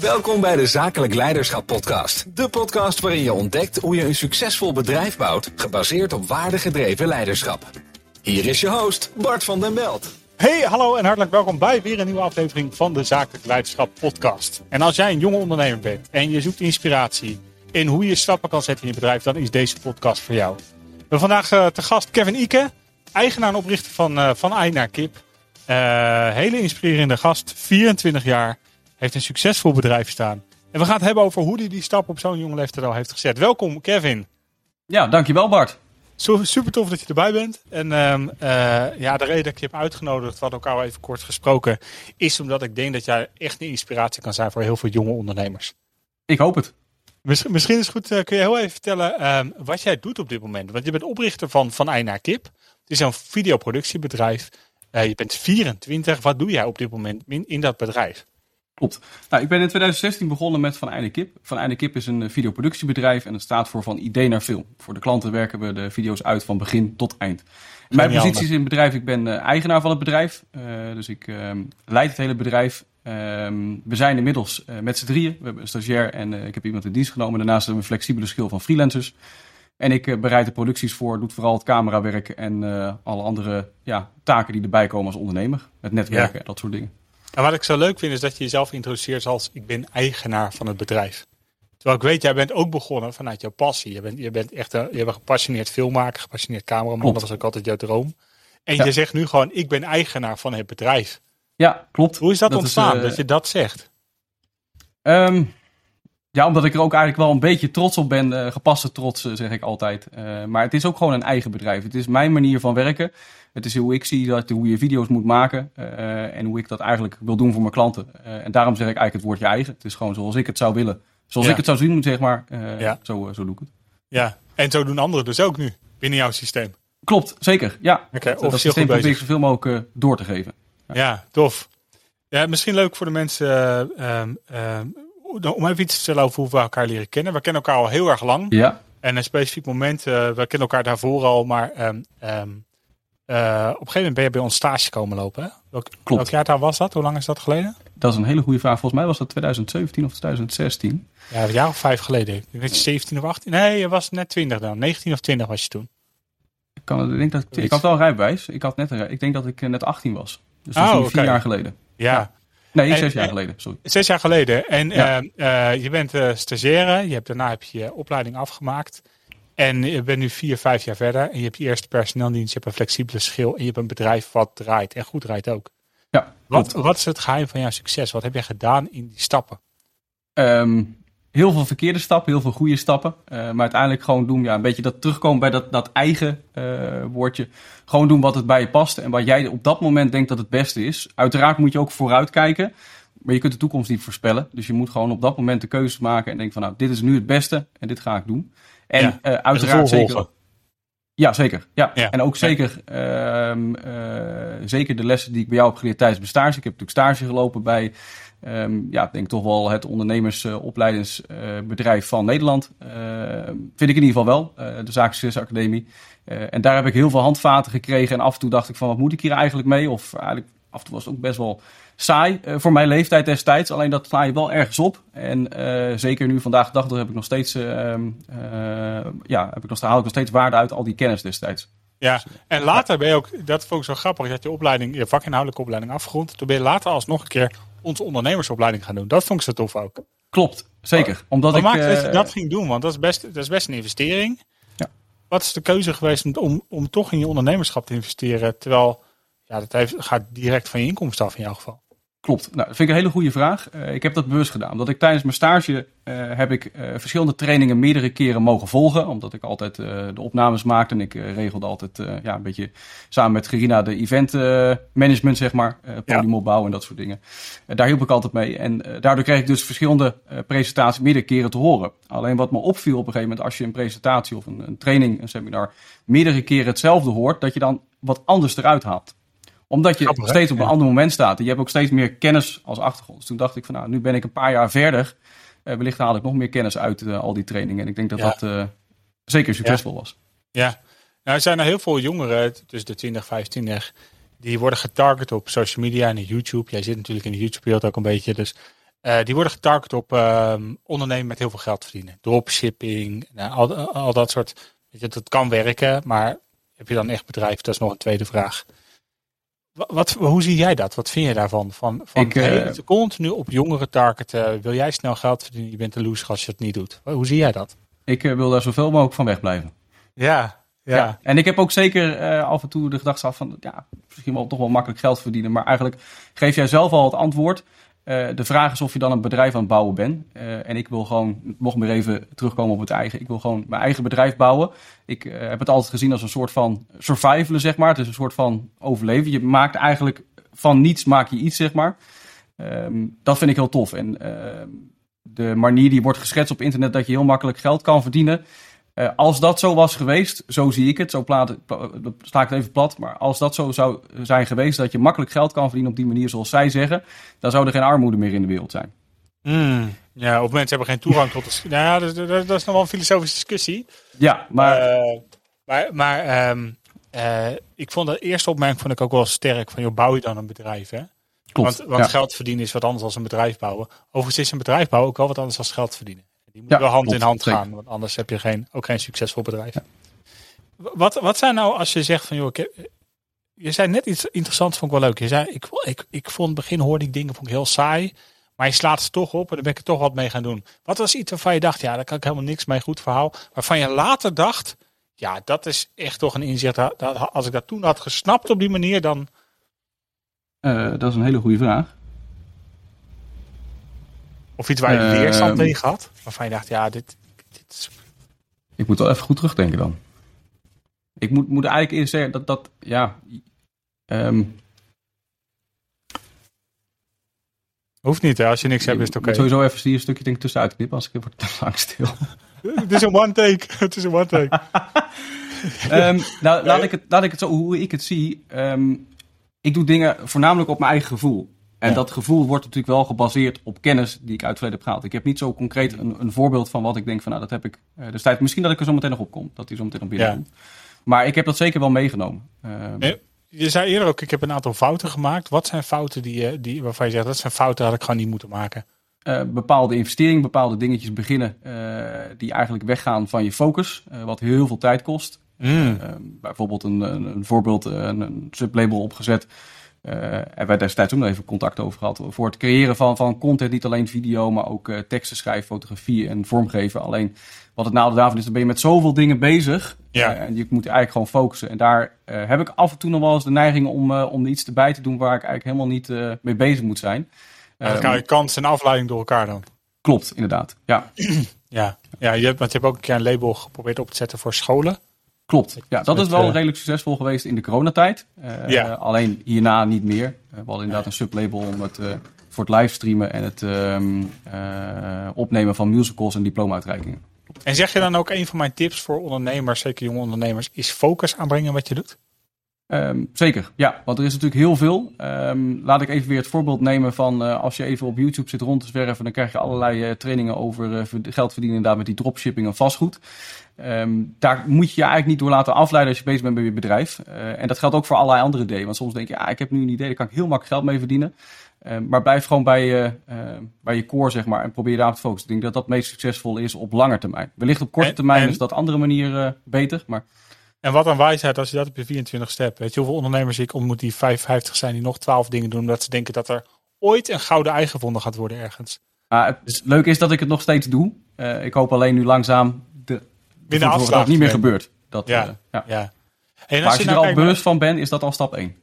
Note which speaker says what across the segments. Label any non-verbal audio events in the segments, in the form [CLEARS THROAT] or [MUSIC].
Speaker 1: Welkom bij de Zakelijk Leiderschap Podcast. De podcast waarin je ontdekt hoe je een succesvol bedrijf bouwt, gebaseerd op waardegedreven leiderschap. Hier is je host, Bart van den Belt.
Speaker 2: Hey, hallo en hartelijk welkom bij weer een nieuwe aflevering van de Zakelijk Leiderschap Podcast. En als jij een jonge ondernemer bent en je zoekt inspiratie in hoe je stappen kan zetten in je bedrijf, dan is deze podcast voor jou. We hebben vandaag uh, te gast Kevin Ike, eigenaar en oprichter van, uh, van Eina Kip. Uh, hele inspirerende gast, 24 jaar, heeft een succesvol bedrijf staan. En we gaan het hebben over hoe hij die stap op zo'n jonge leeftijd al heeft gezet. Welkom Kevin.
Speaker 3: Ja, dankjewel Bart.
Speaker 2: Super tof dat je erbij bent. En uh, uh, ja, de reden dat ik je heb uitgenodigd, we hadden ook al even kort gesproken, is omdat ik denk dat jij echt een inspiratie kan zijn voor heel veel jonge ondernemers.
Speaker 3: Ik hoop het.
Speaker 2: Misschien, misschien is het goed, uh, kun je heel even vertellen uh, wat jij doet op dit moment? Want je bent oprichter van, van Eina Kip. Het is een videoproductiebedrijf. Uh, je bent 24. Wat doe jij op dit moment in, in dat bedrijf?
Speaker 3: Klopt. Nou, ik ben in 2016 begonnen met Van Einde Kip. Van Einde Kip is een videoproductiebedrijf en het staat voor van idee naar film. Voor de klanten werken we de video's uit van begin tot eind. Mijn positie is in het bedrijf, ik ben eigenaar van het bedrijf. Uh, dus ik uh, leid het hele bedrijf. Uh, we zijn inmiddels met z'n drieën. We hebben een stagiair en ik heb iemand in dienst genomen. Daarnaast hebben we een flexibele schil van freelancers. En ik bereid de producties voor, doe vooral het camerawerk en alle andere ja, taken die erbij komen als ondernemer. Het netwerken ja. en dat soort dingen.
Speaker 2: En wat ik zo leuk vind is dat je jezelf introduceert als ik ben eigenaar van het bedrijf. Terwijl ik weet, jij bent ook begonnen vanuit jouw passie. Je bent, je bent echt een, je bent gepassioneerd filmmaker, gepassioneerd cameraman. Klopt. Dat was ook altijd jouw droom. En ja. je zegt nu gewoon, ik ben eigenaar van het bedrijf.
Speaker 3: Ja, klopt.
Speaker 2: Hoe is dat, dat ontstaan, is, uh, dat je dat zegt?
Speaker 3: Um, ja, omdat ik er ook eigenlijk wel een beetje trots op ben. Uh, gepaste trots, uh, zeg ik altijd. Uh, maar het is ook gewoon een eigen bedrijf. Het is mijn manier van werken. Het is hoe ik zie dat, hoe je video's moet maken. en hoe ik dat eigenlijk wil doen voor mijn klanten. en daarom zeg ik eigenlijk het woordje eigen. Het is gewoon zoals ik het zou willen. Zoals ja. ik het zou zien, zeg maar. ja. zo, zo doe ik het.
Speaker 2: Ja, en zo doen anderen dus ook nu binnen jouw systeem.
Speaker 3: Klopt, zeker. Ja, okay, dat, dat systeem probeer ik zoveel mogelijk door te geven.
Speaker 2: Ja. ja, tof. Ja, misschien leuk voor de mensen om even iets te stellen over hoe we elkaar leren kennen. We kennen elkaar al heel erg lang.
Speaker 3: Ja.
Speaker 2: En een specifiek moment, uh, we kennen elkaar daarvoor al, maar um, um, uh, op een gegeven moment ben je bij ons stage komen lopen. Hè? Welk,
Speaker 3: Klopt.
Speaker 2: welk jaartal was dat? Hoe lang is dat geleden?
Speaker 3: Dat is een hele goede vraag. Volgens mij was dat 2017 of 2016.
Speaker 2: Ja, een jaar of vijf geleden. Ik denk dat je 17 of 18. Nee, je was net 20 dan. 19 of 20 was je toen.
Speaker 3: Ik, kan, ik, denk dat ik, had wel een rijbewijs. Ik, had net ik denk dat ik net 18 was. Dus dat is oh, okay. vier jaar geleden.
Speaker 2: Ja.
Speaker 3: ja. Nee, en, zes jaar geleden. Sorry.
Speaker 2: Zes jaar geleden. En ja. uh, uh, je bent uh, stagiaire. Je hebt, daarna heb je je opleiding afgemaakt. En je bent nu vier, vijf jaar verder. En je hebt je eerste personeeldienst. Je hebt een flexibele schil. En je hebt een bedrijf wat draait. En goed draait ook.
Speaker 3: Ja,
Speaker 2: wat, wat is het geheim van jouw succes? Wat heb jij gedaan in die stappen?
Speaker 3: Um, heel veel verkeerde stappen, heel veel goede stappen. Uh, maar uiteindelijk gewoon doen, ja, een beetje dat terugkomen bij dat, dat eigen uh, woordje. Gewoon doen wat het bij je past en wat jij op dat moment denkt dat het beste is. Uiteraard moet je ook vooruit kijken, maar je kunt de toekomst niet voorspellen. Dus je moet gewoon op dat moment de keuze maken en denken van nou, dit is nu het beste en dit ga ik doen. En ja, uh, uiteraard zeker... Ja, zeker. Ja. ja. En ook zeker, ja. uh, zeker de lessen die ik bij jou heb geleerd tijdens mijn stage. Ik heb natuurlijk stage gelopen bij Um, ja, ik denk toch wel het ondernemersopleidingsbedrijf van Nederland. Uh, vind ik in ieder geval wel, uh, de Zakensuccesacademie. en daar heb ik heel veel handvaten gekregen. En af en toe dacht ik van, wat moet ik hier eigenlijk mee? Of eigenlijk, af en toe was het ook best wel saai voor mijn leeftijd destijds. Alleen dat sla je wel ergens op. En zeker nu vandaag de dag heb ik nog steeds, ja, heb ik nog, haal ik nog steeds waarde uit al die kennis destijds.
Speaker 2: Ja, en later ben je ook, dat vond ik zo grappig, je had je opleiding, je vakinhoudelijke opleiding afgerond. Toen ben je later alsnog een keer onze ondernemersopleiding gaan doen. Dat vond ik zo tof ook.
Speaker 3: Klopt, zeker.
Speaker 2: Oh,
Speaker 3: Omdat
Speaker 2: Wat
Speaker 3: ik,
Speaker 2: maakt dat je dat ging doen? Want dat is best, dat is best een investering.
Speaker 3: Ja.
Speaker 2: Wat is de keuze geweest om, om toch in je ondernemerschap te investeren? Terwijl, ja, dat heeft, gaat direct van je inkomsten af in jouw geval.
Speaker 3: Klopt. Nou, dat vind ik een hele goede vraag. Uh, ik heb dat bewust gedaan. Omdat ik tijdens mijn stage uh, heb ik uh, verschillende trainingen meerdere keren mogen volgen. Omdat ik altijd de opnames maakte. En ik regelde altijd ja, een beetje samen met Gerina de event management, zeg maar. ja. en dat soort dingen. daar hielp ik altijd mee. En daardoor kreeg ik dus verschillende presentaties meerdere keren te horen. Alleen wat me opviel op een gegeven moment als je een presentatie of een, een training, een seminar, meerdere keren hetzelfde hoort, dat je dan wat anders eruit haalt omdat je Grappig, steeds op een ander moment staat. En je hebt ook steeds meer kennis als achtergrond. Dus toen dacht ik van nou, nu ben ik een paar jaar verder. Uh, wellicht haal ik nog meer kennis uit uh, al die trainingen. En ik denk dat ja. dat uh, zeker succesvol
Speaker 2: ja.
Speaker 3: was.
Speaker 2: Ja, nou, er zijn er heel veel jongeren, tussen de 20 25, die worden getarget op social media en YouTube. Jij zit natuurlijk in de YouTube-wereld ook een beetje. Dus eh, die worden getarget op ehm, ondernemen met heel veel geld verdienen. Dropshipping, nou, al, al dat soort. Weet je, dat kan werken, maar heb je dan echt bedrijf? Dat is nog een tweede vraag. Wat, hoe zie jij dat? Wat vind je daarvan? Van, van
Speaker 3: Ik, eh,
Speaker 2: continu op jongeren targeten. Wil jij snel geld verdienen? Je bent een loser als je het niet doet. Hoe zie jij dat?
Speaker 3: Ik eh, wil daar zoveel mogelijk van wegblijven.
Speaker 2: Ja, ja.
Speaker 3: En ik heb ook zeker eh, af en toe de gedachte af van, ja, misschien wel toch wel makkelijk geld verdienen. Maar eigenlijk geef jij zelf al het antwoord. Eh, de vraag is of je dan een bedrijf aan het bouwen bent. Eh, en ik wil gewoon, nog meer even terugkomen op het eigen. Ik wil gewoon mijn eigen bedrijf bouwen. Ik eh, heb het altijd gezien als een soort van survivalen, zeg maar. Het is een soort van overleven. Je maakt eigenlijk van niets maak je iets, zeg maar. Ehm, dat vind ik heel tof. En ehm, de manier die wordt geschetst op internet dat je heel makkelijk geld kan verdienen. Eh, als dat zo was geweest, zo zie ik het, zo plaat, pla- sla ik het even plat. Maar als dat zo zou zijn geweest, dat je makkelijk geld kan verdienen op die manier zoals zij zeggen, dan zou er geen armoede meer in de wereld zijn.
Speaker 2: Hmm. ja, of mensen hebben geen toegang tot de... Nou ja, dat, dat, dat is nog wel een filosofische discussie.
Speaker 3: Ja, maar
Speaker 2: Eh, maar maar ehm, eh, ik vond de eerste opmerking vond ik ook wel sterk. Van, joh, bouw je dan een bedrijf, hè?
Speaker 3: klopt.
Speaker 2: Want, want
Speaker 3: ja.
Speaker 2: geld verdienen is wat anders dan een bedrijf bouwen. Overigens is een bedrijf bouwen ook wel wat anders dan geld verdienen. Die moet
Speaker 3: Ja,
Speaker 2: wel hand
Speaker 3: klopt,
Speaker 2: in hand gaan, want anders heb je geen, ook geen succesvol bedrijf. Wat, wat zijn nou als je zegt van, joh, ik heb- je zei net iets interessants, vond ik wel leuk. Je zei, ik, ik, ik vond in het begin hoorde ik dingen vond ik heel saai, maar je slaat ze toch op en dan ben ik er toch wat mee gaan doen. Wat was iets waarvan je dacht, ja, daar kan ik helemaal niks mee, goed verhaal. Waarvan je later dacht, ja, dat is echt toch een inzicht. Dat, dat- als ik dat toen had gesnapt op die manier, dan...
Speaker 3: Eh, dat is een hele goede vraag.
Speaker 2: Of iets waar je
Speaker 3: Ehm.
Speaker 2: weerstand tegen had. Waarvan je dacht, ja, dit, dit is...
Speaker 3: Ik moet wel even goed terugdenken dan. Ik moet, moet eigenlijk eerst zeggen dat dat, ja. ehm,
Speaker 2: Hoeft niet, hè? Als je niks hebt, is het oké.
Speaker 3: sowieso even hier een stukje denk ik, tussenuit knippen, als ik word te lang stil.
Speaker 2: Het is een one take. [LAUGHS] Het is een one take. [LAUGHS]
Speaker 3: Ehm, nou, laat ik, het, laat ik het zo, hoe ik het zie. ehm, ik doe dingen voornamelijk op mijn eigen gevoel. En
Speaker 2: Ja.
Speaker 3: dat gevoel wordt natuurlijk wel gebaseerd op kennis die ik uit het verleden heb gehaald. Ik heb niet zo concreet een, een voorbeeld van wat ik denk van, nou, dat heb ik eh destijds. Misschien dat ik er zo meteen nog op kom, dat die zo meteen nog binnen
Speaker 2: Ja.
Speaker 3: Maar ik heb dat zeker wel meegenomen. Ehm,
Speaker 2: Nee, Je zei eerder ook, ik heb een aantal fouten gemaakt. Wat zijn fouten die, je- die, waarvan je zegt, dat zijn fouten had ik gewoon niet moeten maken?
Speaker 3: eh, bepaalde investeringen, bepaalde dingetjes beginnen eh, die eigenlijk weggaan van je focus, eh, wat heel veel tijd kost.
Speaker 2: Hmm.
Speaker 3: Eh, bijvoorbeeld een, een, een voorbeeld, eh, een, een sublabel opgezet. Eh hebben wij destijds ook nog even contact over gehad. Voor het creëren van, van content, niet alleen video, maar ook eh, teksten schrijven, fotografie en vormgeven. Alleen wat het nadeel daarvan is, dan ben je met zoveel dingen bezig.
Speaker 2: Ja.
Speaker 3: Eh, en je moet eigenlijk gewoon focussen. En daar eh, heb ik af en toe nog wel eens de neiging om, eh, om iets erbij te doen waar ik eigenlijk helemaal niet eh, mee bezig moet zijn.
Speaker 2: Dan
Speaker 3: Eh,
Speaker 2: kan je kans en afleiding door elkaar dan.
Speaker 3: klopt, inderdaad. Ja, [CLEARS THROAT]
Speaker 2: Ja, ja je hebt, want je hebt ook een keer een label geprobeerd op te zetten voor scholen.
Speaker 3: Klopt. Ja, dat
Speaker 2: met,
Speaker 3: is wel
Speaker 2: eh,
Speaker 3: redelijk succesvol geweest in de coronatijd. Eh,
Speaker 2: Ja.
Speaker 3: Alleen hierna niet meer. Eh, we hadden inderdaad een sublabel om het, eh, voor het livestreamen en het ehm, eh, opnemen van musicals en diploma-uitreikingen.
Speaker 2: En zeg je dan ook een van mijn tips voor ondernemers, zeker jonge ondernemers, is focus aanbrengen wat je doet?
Speaker 3: Ehm, zeker, ja. Want er is natuurlijk heel veel. Ehm, laat ik even weer het voorbeeld nemen van eh, als je even op YouTube zit rond te zwerven, dan krijg je allerlei eh, trainingen over eh, geld verdienen inderdaad met die dropshipping en vastgoed. Ehm, daar moet je je eigenlijk niet door laten afleiden als je bezig bent met je bedrijf. En dat geldt ook voor allerlei andere ideeën. Want soms denk je, ah, ik heb nu een idee, daar kan ik heel makkelijk geld mee verdienen. Maar blijf gewoon bij je, bij je core, zeg maar, en probeer daar op te focussen. Ik denk dat dat het meest succesvol is op lange termijn. Wellicht op korte
Speaker 2: En-
Speaker 3: termijn
Speaker 2: en-
Speaker 3: is dat andere manier eh, beter, maar
Speaker 2: En wat een wijsheid als je dat op je 24 step. Weet je hoeveel ondernemers ik ontmoet die 55 zijn, die nog 12 dingen doen, omdat ze denken dat er ooit een gouden ei gevonden gaat worden ergens.
Speaker 3: Maar het leuke is dat ik het nog steeds doe. Eh, ik hoop alleen nu langzaam de, dat het niet meer gebeurt. Dat,
Speaker 2: Ja.
Speaker 3: eh, ja.
Speaker 2: Ja. En
Speaker 3: als je er
Speaker 2: nou
Speaker 3: al
Speaker 2: kijkt-
Speaker 3: bewust van bent, is dat al stap 1.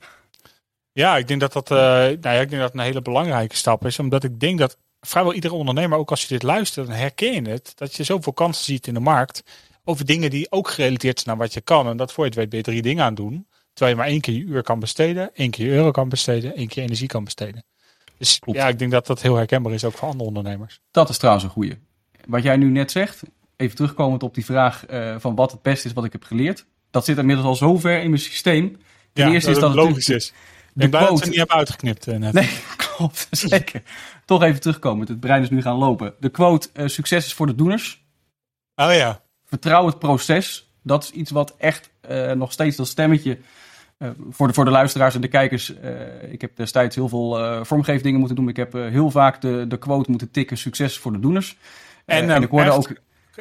Speaker 2: Ja, ik denk dat dat, eh, nou ja, ik denk dat een hele belangrijke stap is. Omdat ik denk dat vrijwel iedere ondernemer, ook als je dit luistert, dan herken je het. Dat je zoveel kansen ziet in de markt. Over dingen die ook gerelateerd zijn aan wat je kan. En dat voor je het weet ben je drie dingen aan doen. Terwijl je maar één keer je uur kan besteden, één keer je euro kan besteden, één keer energie kan besteden. Dus
Speaker 3: Klopt.
Speaker 2: ja, ik denk dat dat heel herkenbaar is ook voor andere ondernemers.
Speaker 3: Dat is trouwens een goeie. Wat jij nu net zegt, even terugkomend op die vraag eh, van wat het beste is wat ik heb geleerd. Dat zit inmiddels al zo ver in mijn systeem. Ten
Speaker 2: ja,
Speaker 3: eerste is dat
Speaker 2: het logisch is. Ik
Speaker 3: de
Speaker 2: ben dat ze
Speaker 3: quote.
Speaker 2: niet hebben uitgeknipt eh, net.
Speaker 3: Nee, [LAUGHS] klopt. Zeker. Toch even terugkomen. Het brein is nu gaan lopen. De quote, eh, succes is voor de doeners.
Speaker 2: Oh ja.
Speaker 3: Vertrouw het proces. Dat is iets wat echt eh, nog steeds dat stemmetje voor, de, voor de luisteraars en de kijkers, ik heb destijds heel veel vormgeefdingen moeten doen. Ik heb heel vaak de, de quote moeten tikken, succes voor de doeners.
Speaker 2: En, en ik hoorde ook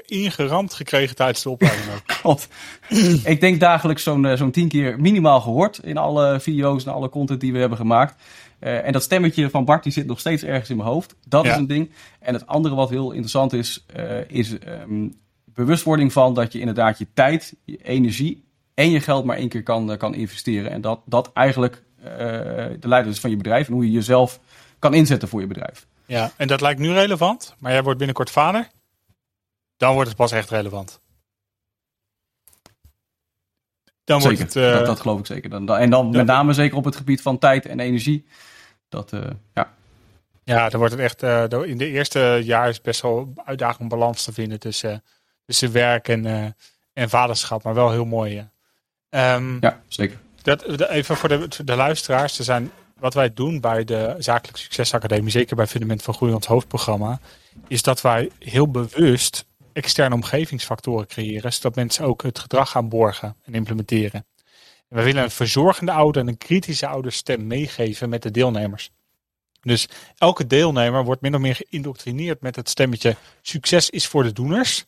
Speaker 2: ingeramd gekregen tijdens de opleiding
Speaker 3: ook. [LAUGHS] ik denk dagelijks zo'n zo'n tien keer minimaal gehoord in alle video's en alle content die we hebben gemaakt. Uh, en dat stemmetje van Bart die zit nog steeds ergens in mijn hoofd. Dat is een ding. En het andere wat heel interessant is, uh, is um, bewustwording van dat je inderdaad je tijd, je energie en je geld maar één keer kan, kan investeren. En dat dat eigenlijk uh, de leider is van je bedrijf en hoe je jezelf kan inzetten voor je bedrijf.
Speaker 2: Ja, en dat lijkt nu relevant, maar jij wordt binnenkort vader. Dan wordt het pas echt relevant.
Speaker 3: Dan zeker, wordt het, dat, dat, geloof ik zeker. Dan, en dan met name zeker op het gebied van tijd en energie. Dat, uh, ja.
Speaker 2: Ja, dan wordt het echt. Uh, in de eerste jaar is best wel uitdaging om balans te vinden tussen, tussen werk en, uh, en vaderschap. Maar wel heel mooi.
Speaker 3: Um, ja, zeker.
Speaker 2: Dat, even voor de, de luisteraars. Er zijn, wat wij doen bij de Zakelijk Succesacademie, zeker bij Fundament van Groei, ons hoofdprogramma, is dat wij heel bewust externe omgevingsfactoren creëren, zodat mensen ook het gedrag gaan borgen en implementeren. We willen een verzorgende ouder en een kritische ouderstem meegeven met de deelnemers. Dus elke deelnemer wordt min of meer geïndoctrineerd met het stemmetje succes is voor de doeners.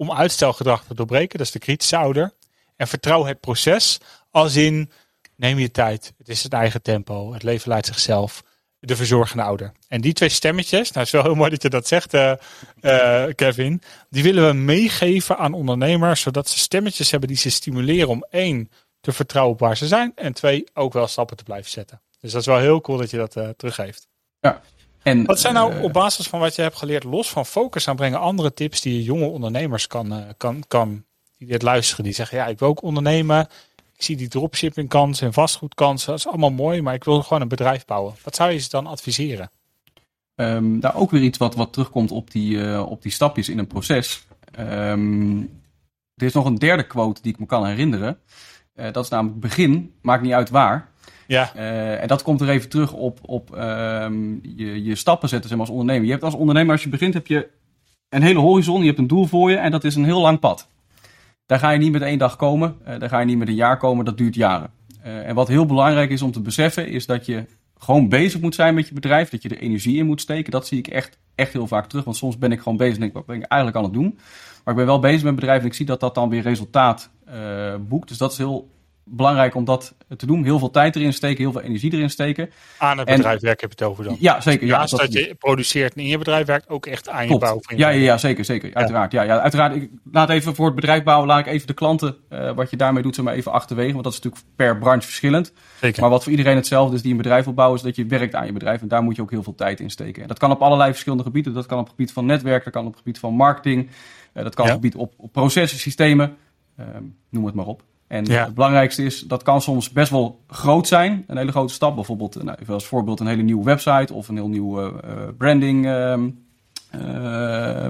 Speaker 2: Om uitstelgedrag te doorbreken, dat is de kritische ouder. En vertrouw het proces als in neem je tijd, het is het eigen tempo, het leven leidt zichzelf. De verzorgende ouder. En die twee stemmetjes, nou is wel heel mooi dat je dat zegt, uh, uh, Kevin. Die willen we meegeven aan ondernemers, zodat ze stemmetjes hebben die ze stimuleren om één, te vertrouwen op waar ze zijn. En twee, ook wel stappen te blijven zetten. Dus dat is wel heel cool dat je dat uh, teruggeeft.
Speaker 3: Ja.
Speaker 2: En, wat zijn nou op basis van wat je hebt geleerd, los van focus aanbrengen, andere tips die je jonge ondernemers kan, kan, kan die dit luisteren, die zeggen, ja, ik wil ook ondernemen. Ik zie die dropshipping kansen en vastgoedkansen. Dat is allemaal mooi, maar ik wil gewoon een bedrijf bouwen. Wat zou je ze dan adviseren?
Speaker 3: Um, nou, ook weer iets wat, wat terugkomt op die, uh, op die stapjes in een proces. Um, er is nog een derde quote die ik me kan herinneren. Uh, dat is namelijk begin, maakt niet uit waar.
Speaker 2: Ja.
Speaker 3: Uh, en dat komt er even terug op, op um, je, je stappen zetten zeg maar, als ondernemer. Je hebt als ondernemer, als je begint, heb je een hele horizon. Je hebt een doel voor je en dat is een heel lang pad. Daar ga je niet met één dag komen. Uh, daar ga je niet met een jaar komen. Dat duurt jaren. Uh, en wat heel belangrijk is om te beseffen, is dat je gewoon bezig moet zijn met je bedrijf. Dat je er energie in moet steken. Dat zie ik echt, echt heel vaak terug. Want soms ben ik gewoon bezig en denk, wat ben ik eigenlijk aan het doen? Maar ik ben wel bezig met mijn bedrijf en ik zie dat dat dan weer resultaat boekt. Dus dat is heel belangrijk om dat te doen. Heel veel tijd erin steken, heel veel energie erin steken.
Speaker 2: Aan het bedrijf werken heb je het over dan?
Speaker 3: Ja, zeker.
Speaker 2: Ja, Naast dat, je produceert en in je bedrijf werkt, ook echt aan je bouw.
Speaker 3: Ja, ja, ja, zeker, zeker. Uiteraard. Ja, ja, uiteraard. Ik laat even voor het bedrijf bouwen, laat ik even de klanten, uh, wat je daarmee doet, zeg maar even achterwege. Want dat is natuurlijk per branche verschillend.
Speaker 2: Zeker.
Speaker 3: Maar wat voor iedereen hetzelfde is die een bedrijf wil bouwen, is dat je werkt aan je bedrijf. En daar moet je ook heel veel tijd in steken. En dat kan op allerlei verschillende gebieden. Dat kan op het gebied van netwerk, dat kan op het gebied van marketing. Uh, dat kan op het gebied op, op processen, systemen. Uh, noem het maar op. En ja. het belangrijkste is, dat kan soms best wel groot zijn. Een hele grote stap. Bijvoorbeeld, nou, even als voorbeeld, een hele nieuwe website of een heel nieuw uh, branding uh, uh,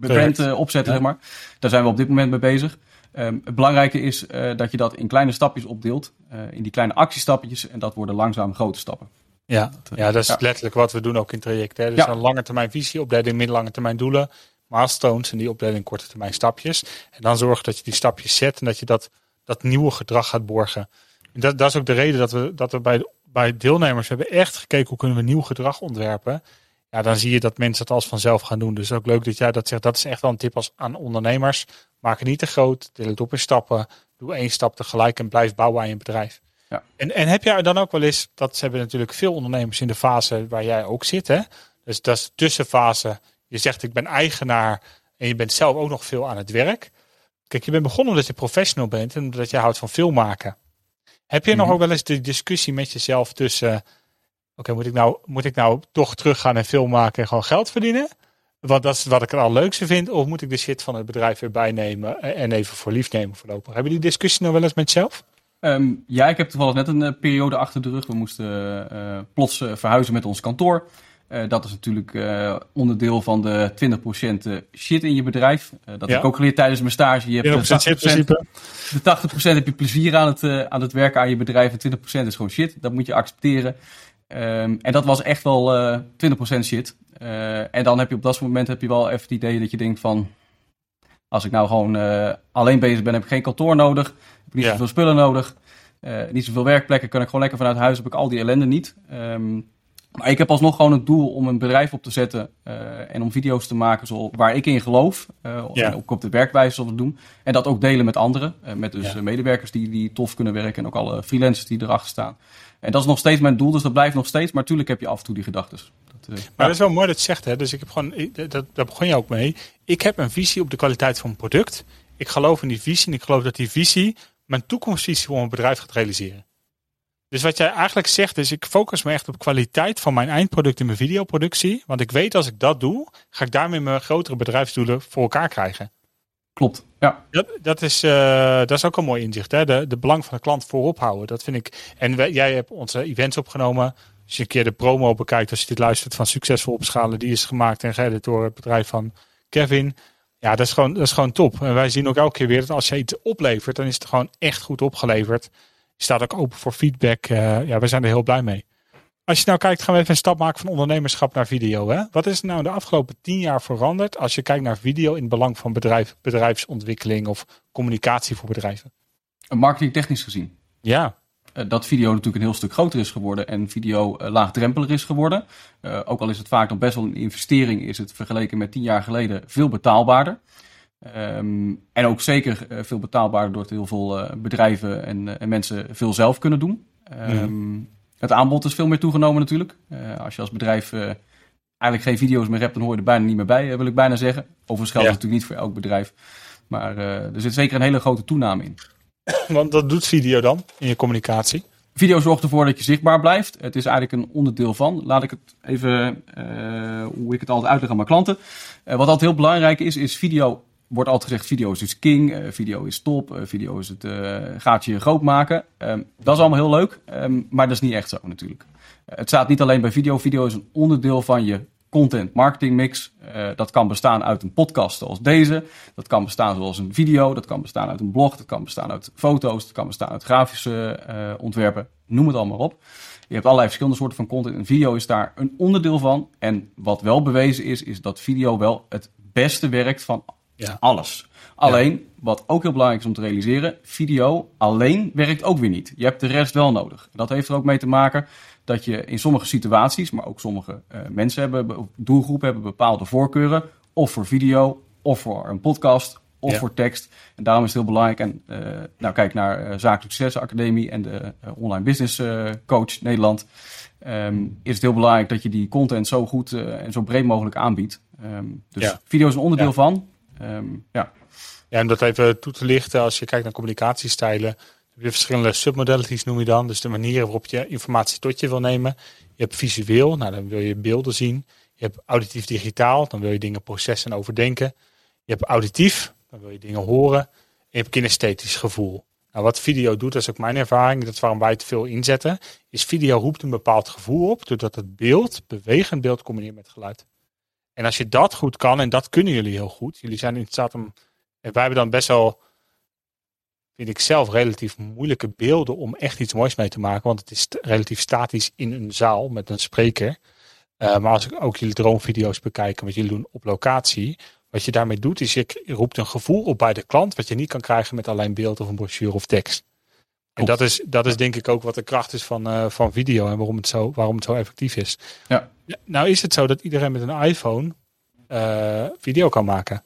Speaker 3: brand opzetten, ja. zeg maar. Daar zijn we op dit moment mee bezig. Um, het belangrijke is dat je dat in kleine stapjes opdeelt. in die kleine actiestapjes. En dat worden langzaam grote stappen.
Speaker 2: Ja, ja dat is ja. letterlijk wat we doen ook in trajecten. Dus ja. een lange termijn visie, opleiding, middellange termijn doelen milestones en die opleiding korte termijn stapjes. En dan zorgen dat je die stapjes zet en dat je dat, dat nieuwe gedrag gaat borgen. En dat, dat is ook de reden dat we, dat we bij, bij deelnemers hebben echt gekeken hoe kunnen we nieuw gedrag ontwerpen. Ja, dan zie je dat mensen het als vanzelf gaan doen. Dus ook leuk dat jij dat zegt. Dat is echt wel een tip als, aan ondernemers. Maak het niet te groot. Deel het op in stappen. Doe één stap tegelijk en blijf bouwen aan je bedrijf.
Speaker 3: Ja.
Speaker 2: En, en heb jij dan ook wel eens, dat hebben natuurlijk veel ondernemers in de fase waar jij ook zit. Hè? Dus dat is de tussenfase je zegt ik ben eigenaar en je bent zelf ook nog veel aan het werk. Kijk, je bent begonnen omdat je professional bent en omdat je houdt van filmmaken. Heb je mm -hmm. nog ook wel eens de discussie met jezelf tussen, oké, okay, moet ik nou moet ik nou toch teruggaan en film maken en gewoon geld verdienen? Want dat is wat ik er al leukste vind. Of moet ik de shit van het bedrijf weer bijnemen en even voor lief nemen voorlopig? Hebben die discussie nog wel eens met jezelf?
Speaker 3: Um, ja, ik heb toevallig net een uh, periode achter de rug. We moesten uh, plots uh, verhuizen met ons kantoor. Uh, dat is natuurlijk uh, onderdeel van de 20% shit in je bedrijf. Uh, dat ja. heb ik ook geleerd tijdens mijn stage. Je hebt de 80%, de 80% heb je plezier aan het, aan het werken aan je bedrijf en 20% is gewoon shit. Dat moet je accepteren. Um, en dat was echt wel 20% shit. en dan heb je op dat moment heb je wel even het idee dat je denkt van... Als ik nou gewoon alleen bezig ben, heb ik geen kantoor nodig. Heb ik niet zoveel spullen nodig. niet zoveel werkplekken. Kan ik gewoon lekker vanuit huis. Heb ik al die ellende niet. Ehm, maar ik heb alsnog gewoon het doel om een bedrijf op te zetten uh, en om video's te maken zo, waar ik in geloof. Uh, ja. ook op de werkwijze zullen doen. En dat ook delen met anderen. Uh, met dus medewerkers die, die tof kunnen werken en ook alle freelancers die erachter staan. En dat is nog steeds mijn doel, dus dat blijft nog steeds. Maar natuurlijk heb je af en toe die gedachten.
Speaker 2: maar dat is wel mooi dat je zegt, hè? Dus ik heb gewoon, dat, daar begon je ook mee. Ik heb een visie op de kwaliteit van een product. Ik geloof in die visie en ik geloof dat die visie mijn toekomstvisie voor mijn bedrijf gaat realiseren. Dus wat jij eigenlijk zegt is, ik focus me echt op kwaliteit van mijn eindproduct in mijn videoproductie. Want ik weet als ik dat doe, ga ik daarmee mijn grotere bedrijfsdoelen voor elkaar krijgen.
Speaker 3: Klopt, ja.
Speaker 2: Dat, dat, is, uh, dat is ook een mooi inzicht. Hè? De, de belang van de klant voorop houden. Dat vind ik. En wij, jij hebt onze events opgenomen. Als je een keer de promo bekijkt, als je dit luistert van Succesvol Opschalen, die is gemaakt en geëdit door het bedrijf van Kevin. Ja, dat is, gewoon, dat is gewoon top. En wij zien ook elke keer weer dat als je iets oplevert, dan is het gewoon echt goed opgeleverd staat ook open voor feedback. Uh, ja, we zijn er heel blij mee. Als je nou kijkt, gaan we even een stap maken van ondernemerschap naar video. Hè? Wat is nou de afgelopen tien jaar veranderd als je kijkt naar video in het belang van bedrijf, bedrijfsontwikkeling of communicatie voor bedrijven?
Speaker 3: Marketingtechnisch gezien.
Speaker 2: Ja.
Speaker 3: Uh, dat video natuurlijk een heel stuk groter is geworden en video uh, laagdrempelig is geworden. ook al is het vaak nog best wel een investering, is het vergeleken met tien jaar geleden veel betaalbaarder. Um, en ook zeker uh, veel betaalbaarder doordat heel veel uh, bedrijven en, uh, en, mensen veel zelf kunnen doen. Um, Het aanbod is veel meer toegenomen natuurlijk. als je als bedrijf eigenlijk geen video's meer hebt, dan hoor je er bijna niet meer bij, wil ik bijna zeggen. Overigens geldt ja. natuurlijk niet voor elk bedrijf. Maar er zit zeker een hele grote toename in. [CLEARS THROAT]
Speaker 2: Want dat doet video dan in je communicatie?
Speaker 3: Video zorgt ervoor dat je zichtbaar blijft. Het is eigenlijk een onderdeel van. Laat ik het even, hoe ik het altijd uitleg aan mijn klanten. wat altijd heel belangrijk is, is video wordt altijd gezegd, video is dus king, uh, video is top, uh, video is het uh, gaatje groot maken. Um, dat is allemaal heel leuk, um, maar dat is niet echt zo natuurlijk. het staat niet alleen bij video, video is een onderdeel van je content marketing mix. dat kan bestaan uit een podcast zoals deze, dat kan bestaan zoals een video, dat kan bestaan uit een blog, dat kan bestaan uit foto's, dat kan bestaan uit grafische ontwerpen, noem het allemaal op. Je hebt allerlei verschillende soorten van content en video is daar een onderdeel van. En wat wel bewezen is, is dat video wel het beste werkt van ja. Alles. Alleen, wat ook heel belangrijk is om te realiseren, video alleen werkt ook weer niet. Je hebt de rest wel nodig. Dat heeft er ook mee te maken dat je in sommige situaties, maar ook sommige uh, mensen hebben, doelgroepen hebben bepaalde voorkeuren. Of voor video, of voor een podcast, of ja. voor tekst. En daarom is het heel belangrijk. En uh, nou, kijk naar uh, Zakelijk Succes Academie en de Online Business Coach Nederland. Um, is het heel belangrijk dat je die content zo goed en zo breed mogelijk aanbiedt. Um, dus ja. video is een onderdeel van. Um, ja.
Speaker 2: ja, en dat even toe te lichten, als je kijkt naar communicatiestijlen, heb je verschillende submodalities noem je dan. Dus de manieren waarop je informatie tot je wil nemen. Je hebt visueel, nou dan wil je beelden zien. Je hebt auditief digitaal, dan wil je dingen processen en overdenken. Je hebt auditief, dan wil je dingen horen. En je hebt kinesthetisch gevoel. Nou, wat video doet, dat is ook mijn ervaring, dat is waarom wij het veel inzetten, is video roept een bepaald gevoel op, doordat het beeld, bewegend beeld, combineert met geluid. En als je dat goed kan, en dat kunnen jullie heel goed. Jullie zijn in staat om. En wij hebben dan best wel, vind ik zelf, relatief moeilijke beelden om echt iets moois mee te maken. Want het is relatief statisch in een zaal met een spreker. Uh, maar als ik ook jullie droomvideo's bekijk, wat jullie doen op locatie. Wat je daarmee doet, is je roept een gevoel op bij de klant. Wat je niet kan krijgen met alleen beeld of een brochure of tekst. En dat is, dat is denk ik ook wat de kracht is van, uh, van video en waarom het, zo, waarom het zo effectief is.
Speaker 3: Ja.
Speaker 2: Nou is het zo dat iedereen met een iPhone uh, video kan maken.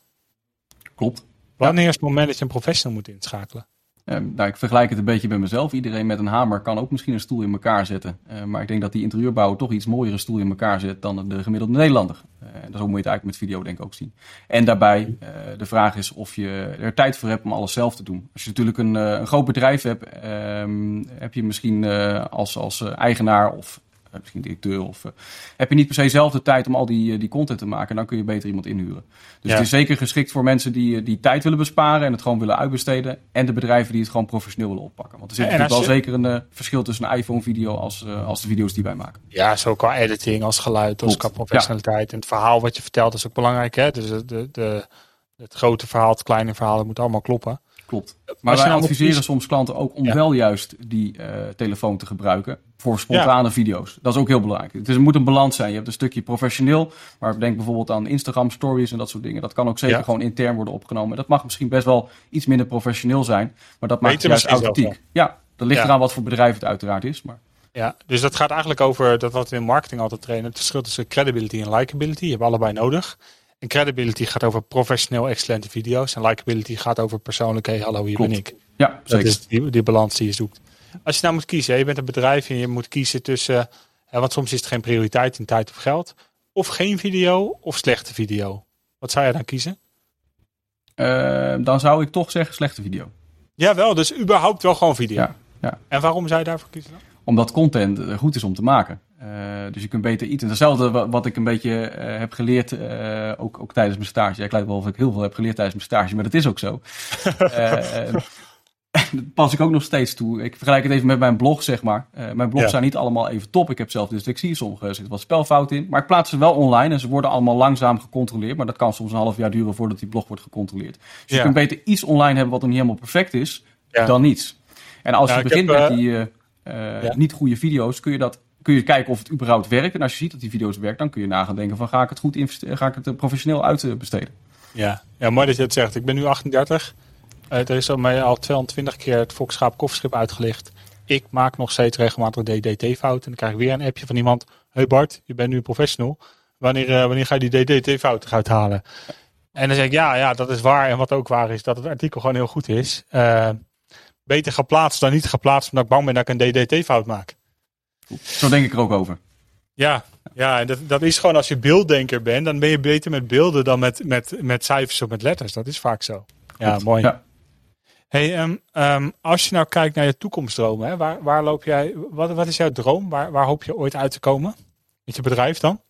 Speaker 3: Klopt.
Speaker 2: Wanneer is het moment dat je een professional moet inschakelen?
Speaker 3: Uh, nou, ik vergelijk het een beetje met mezelf. Iedereen met een hamer kan ook misschien een stoel in elkaar zetten. Uh, maar ik denk dat die interieurbouwer toch iets mooiere stoel in elkaar zet dan de gemiddelde Nederlander. Uh, dat is ook moet je het eigenlijk met video denk ik ook zien. En daarbij, de vraag is of je er tijd voor hebt om alles zelf te doen. Als je natuurlijk een, een groot bedrijf hebt, ehm, heb je misschien als, als eigenaar of eh, misschien directeur of uh, heb je niet per se zelf de tijd om al die, uh, die content te maken, dan kun je beter iemand inhuren. Dus het is zeker geschikt voor mensen die, die tijd willen besparen en het gewoon willen uitbesteden. En de bedrijven die het gewoon professioneel willen oppakken. Want er zit natuurlijk wel zeker een verschil tussen een iPhone-video als, als de video's die wij maken.
Speaker 2: Ja, zo qua editing, als geluid, als qua professionaliteit. En het verhaal wat je vertelt is ook belangrijk. Hè? Dus de, de, het grote verhaal, het kleine verhaal, het moet allemaal kloppen.
Speaker 3: Klopt. Maar wij
Speaker 2: nou
Speaker 3: adviseren soms klanten ook om
Speaker 2: Ja.
Speaker 3: wel juist die eh, telefoon te gebruiken voor spontane video's. Dat is ook heel belangrijk. Het is, moet een balans zijn. Je hebt een stukje professioneel, maar denk bijvoorbeeld aan Instagram stories en dat soort dingen. Dat kan ook zeker
Speaker 2: Ja.
Speaker 3: gewoon intern worden opgenomen. Dat mag misschien best wel iets minder professioneel zijn, maar dat maakt het juist authentiek. Ja, dat ligt eraan wat voor bedrijf het uiteraard is. Maar
Speaker 2: Ja, dus dat gaat eigenlijk over dat wat we in marketing altijd trainen. Het verschil tussen credibility en likability. Je hebt allebei nodig. En credibility gaat over professioneel excellente video's. En likability gaat over persoonlijk, hey hallo, hier
Speaker 3: Klopt.
Speaker 2: ben ik.
Speaker 3: ja,
Speaker 2: Dat
Speaker 3: zeker.
Speaker 2: is die, die balans die je zoekt. Als je nou moet kiezen, hè, je bent een bedrijf en je moet kiezen tussen, hè, want soms is het geen prioriteit in tijd of geld, of geen video of slechte video. Wat zou jij dan kiezen?
Speaker 3: Eh, dan zou ik toch zeggen slechte video.
Speaker 2: Jawel, dus überhaupt wel gewoon video.
Speaker 3: Ja, ja.
Speaker 2: En waarom zou je daarvoor kiezen dan?
Speaker 3: Omdat content eh, goed is om te maken. Eh, dus je kunt beter iets. En Hetzelfde wa- wat ik een beetje eh, heb geleerd, eh, ook, ook tijdens mijn stage. Ja, Ik lijkt wel of ik heel veel heb geleerd tijdens mijn stage, maar dat is ook zo. [LAUGHS] Dat pas ik ook nog steeds toe. Ik vergelijk het even met mijn blog, zeg maar. Mijn blogs
Speaker 2: Ja.
Speaker 3: zijn niet allemaal even top. Ik heb zelf dyslexie, sommige zitten wat spelfout in. Maar ik plaats ze wel online en ze worden allemaal langzaam gecontroleerd. Maar dat kan soms een half jaar duren voordat die blog wordt gecontroleerd. Dus je kunt beter iets online hebben wat nog niet helemaal perfect is,
Speaker 2: Ja.
Speaker 3: dan niets. En als je begint
Speaker 2: heb,
Speaker 3: met die
Speaker 2: ja.
Speaker 3: niet goede video's, kun je, dat, kun je kijken of het überhaupt werkt. En als je ziet dat die video's werken, dan kun je na gaan denken van ga ik het goed investe- ga ik het eh, professioneel uitbesteden.
Speaker 2: Ja. ja, mooi dat je het zegt. Ik ben nu 38. Eh, er is al mij al 220 keer het Volkschaap kofferschip uitgelicht. Ik maak nog steeds regelmatig DDT-fouten. En dan krijg ik weer een appje van iemand. Hey Bart, je bent nu een professional. Wanneer, eh, wanneer ga je die DDT-fouten eruit halen? En dan zeg ik, ja, ja, dat is waar. En wat ook waar is, dat het artikel gewoon heel goed is. Beter geplaatst dan niet geplaatst, omdat ik bang ben dat ik een DDT-fout maak.
Speaker 3: Zo denk ik er ook over.
Speaker 2: Ja, ja en dat, dat is gewoon als je beelddenker bent, dan ben je beter met beelden dan met, met, met cijfers of met letters. Dat is vaak zo. Ja, mooi.
Speaker 3: Ja.
Speaker 2: Hey, ehm, ehm, als je nou kijkt naar je toekomstdromen, hè, waar, waar loop jij, wat, wat is jouw droom? Waar, waar hoop je ooit uit te komen? Met je bedrijf dan?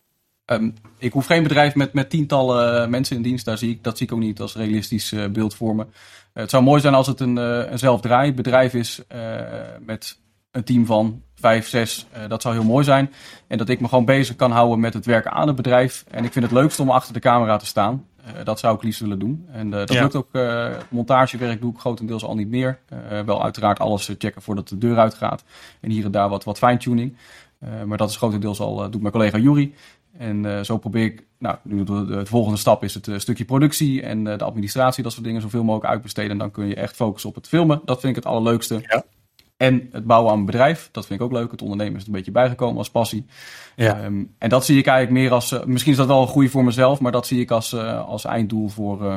Speaker 3: Ehm, ik hoef geen bedrijf met, met tientallen eh, mensen in dienst. Daar zie ik, dat zie ik ook niet als realistisch eh, beeld voor me. Eh, het zou mooi zijn als het een, eh, een zelfdraai bedrijf is eh, met een team van vijf, zes. Eh, dat zou heel mooi zijn. En dat ik me gewoon bezig kan houden met het werken aan het bedrijf. En ik vind het leukst om achter de camera te staan. Eh, dat zou ik liefst willen doen. En eh, dat
Speaker 2: Ja.
Speaker 3: lukt ook. montagewerk doe ik grotendeels al niet meer. Wel uiteraard alles checken voordat de deur uitgaat. En hier en daar wat, wat fine-tuning. Maar dat is grotendeels al, doet mijn collega Juri. En zo probeer ik, nou, nu de, de, de volgende stap is het stukje productie en de administratie, dat soort dingen, zoveel mogelijk uitbesteden. En dan kun je echt focussen op het filmen. Dat vind ik het allerleukste.
Speaker 2: Ja.
Speaker 3: En het bouwen aan een bedrijf, dat vind ik ook leuk. Het ondernemen is er een beetje bijgekomen als passie.
Speaker 2: Ja.
Speaker 3: Ehm, en dat zie ik eigenlijk meer als, eh, misschien is dat wel een goede voor mezelf, maar dat zie ik als, eh, als einddoel voor, eh,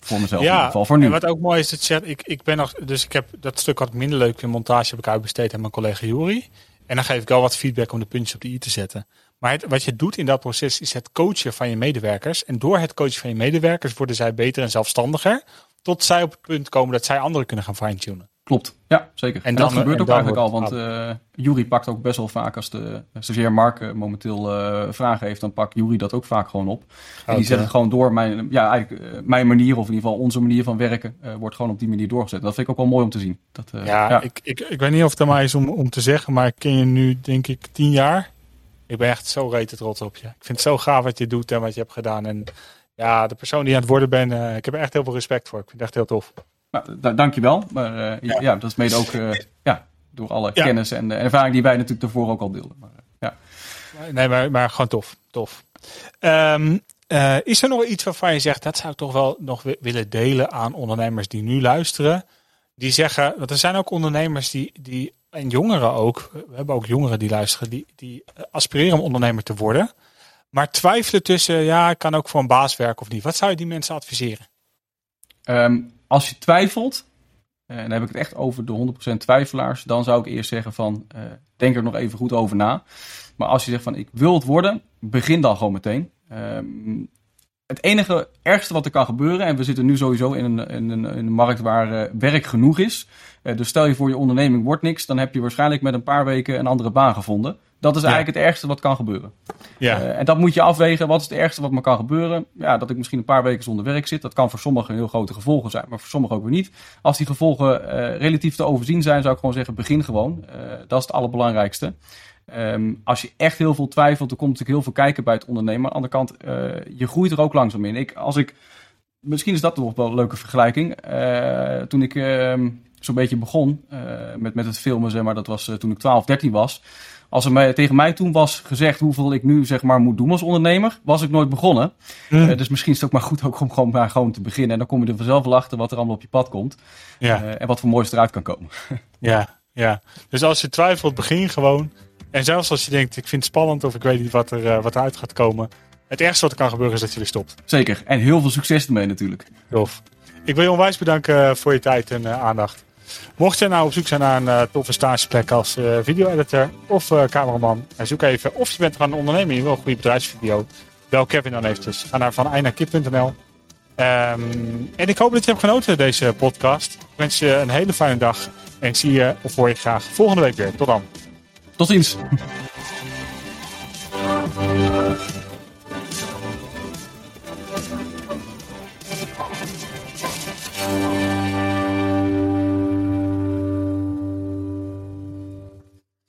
Speaker 3: voor mezelf in ieder geval, voor nu.
Speaker 2: En wat ook mooi is, dat je zegt, ik, ik ben nog, dus ik heb dat stuk wat minder leuk in montage heb ik uitbesteed aan mijn collega Juri. En dan geef ik wel wat feedback om de puntjes op de i te zetten. Maar het, wat je doet in dat proces is het coachen van je medewerkers. En door het coachen van je medewerkers worden zij beter en zelfstandiger. Tot zij op het punt komen dat zij anderen kunnen gaan fine-tunen.
Speaker 3: Klopt, ja, zeker. En,
Speaker 2: En
Speaker 3: dat
Speaker 2: dan-
Speaker 3: gebeurt
Speaker 2: en
Speaker 3: ook eigenlijk al, want eh Jury pakt ook best wel vaak als de stagiair Mark eh, momenteel eh, vragen heeft, dan pakt Jury dat ook vaak gewoon op. en die zet
Speaker 2: ja.
Speaker 3: het gewoon door. Mijn, ja, eigenlijk, mijn manier, of in ieder geval onze manier van werken, eh, wordt gewoon op die manier doorgezet. Dat vind ik ook wel mooi om te zien. Dat, eh,
Speaker 2: Ja, Ik, ik, ik weet niet of het aan mij is om, om te zeggen, maar ik ken je nu denk ik tien jaar. Ik ben echt zo rete trots op je. Ik vind het zo gaaf wat je doet en wat je hebt gedaan. En ja, de persoon die je aan het worden bent, ik heb er echt heel veel respect voor. Ik vind het echt heel tof.
Speaker 3: Nou, da- dankjewel. Maar eh, ja.
Speaker 2: Ja.
Speaker 3: dat is mede ook eh, ja, door alle
Speaker 2: Ja.
Speaker 3: kennis en de ervaring die wij natuurlijk daarvoor ook al deelden. Maar, eh, ja.
Speaker 2: Nee, maar, maar gewoon tof. tof. Ehm, eh, is er nog iets waarvan je zegt, dat zou ik toch wel nog wi- willen delen aan ondernemers die nu luisteren? Die zeggen, want er zijn ook ondernemers die, die en jongeren ook, we hebben ook jongeren die luisteren, die, die aspireren om ondernemer te worden. Maar twijfelen tussen, ja, ik kan ook voor een baas werken of niet. Wat zou je die mensen adviseren?
Speaker 3: Ehm, als je twijfelt, eh, en dan heb ik het echt over de 100% twijfelaars, dan zou ik eerst zeggen van, eh, denk er nog even goed over na. Maar als je zegt van, ik wil het worden, begin dan gewoon meteen. Ehm, het enige ergste wat er kan gebeuren, en we zitten nu sowieso in een, een, in een markt waar eh, werk genoeg is. Dus stel je voor je onderneming wordt niks, dan heb je waarschijnlijk met een paar weken een andere baan gevonden. Dat is
Speaker 2: Ja.
Speaker 3: eigenlijk het ergste wat kan gebeuren.
Speaker 2: Ja,
Speaker 3: Eh, en dat moet je afwegen. Wat is het ergste wat me kan gebeuren? Ja, dat ik misschien een paar weken zonder werk zit. Dat kan voor sommigen heel grote gevolgen zijn, maar voor sommigen ook weer niet. Als die gevolgen eh, relatief te overzien zijn, zou ik gewoon zeggen: begin gewoon. Eh, dat is het allerbelangrijkste. Ehm, als je echt heel veel twijfelt, dan komt natuurlijk heel veel kijken bij het ondernemen. Aan de andere kant, je groeit er ook langzaam in. Ik, als ik misschien is dat nog wel een leuke vergelijking. Toen ik uh, zo'n beetje begon met, met het filmen, zeg maar, dat was toen ik 12, 13 was. Als er mij, tegen mij toen was gezegd hoeveel ik nu zeg maar, moet doen als ondernemer, was ik nooit begonnen. Mm. dus misschien is het ook maar goed ook om gewoon, maar gewoon te beginnen. En dan kom je er vanzelf wel achter wat er allemaal op je pad komt. Ja. en wat voor moois eruit kan komen. [LAUGHS]
Speaker 2: ja, ja. Dus als je twijfelt, begin gewoon. En zelfs als je denkt, ik vind het spannend of ik weet niet wat, er, wat eruit gaat komen. Het ergste wat er kan gebeuren is dat je weer stopt.
Speaker 3: Zeker. En heel veel succes ermee natuurlijk.
Speaker 2: Tof. Ik wil je onwijs bedanken eh, voor je tijd en aandacht. Mocht je nou op zoek zijn naar een uh, toffe stageplek als uh, video-editor of cameraman, en zoek even of je bent gewoon een ondernemer en je wil een goede bedrijfsvideo, bel Kevin dan eventjes. Ga naar vaneindnaarkip.nl. Um, en ik hoop dat je hebt genoten deze podcast. Ik wens je een hele fijne dag en zie je of hoor je graag volgende week weer. Tot dan.
Speaker 3: Tot ziens.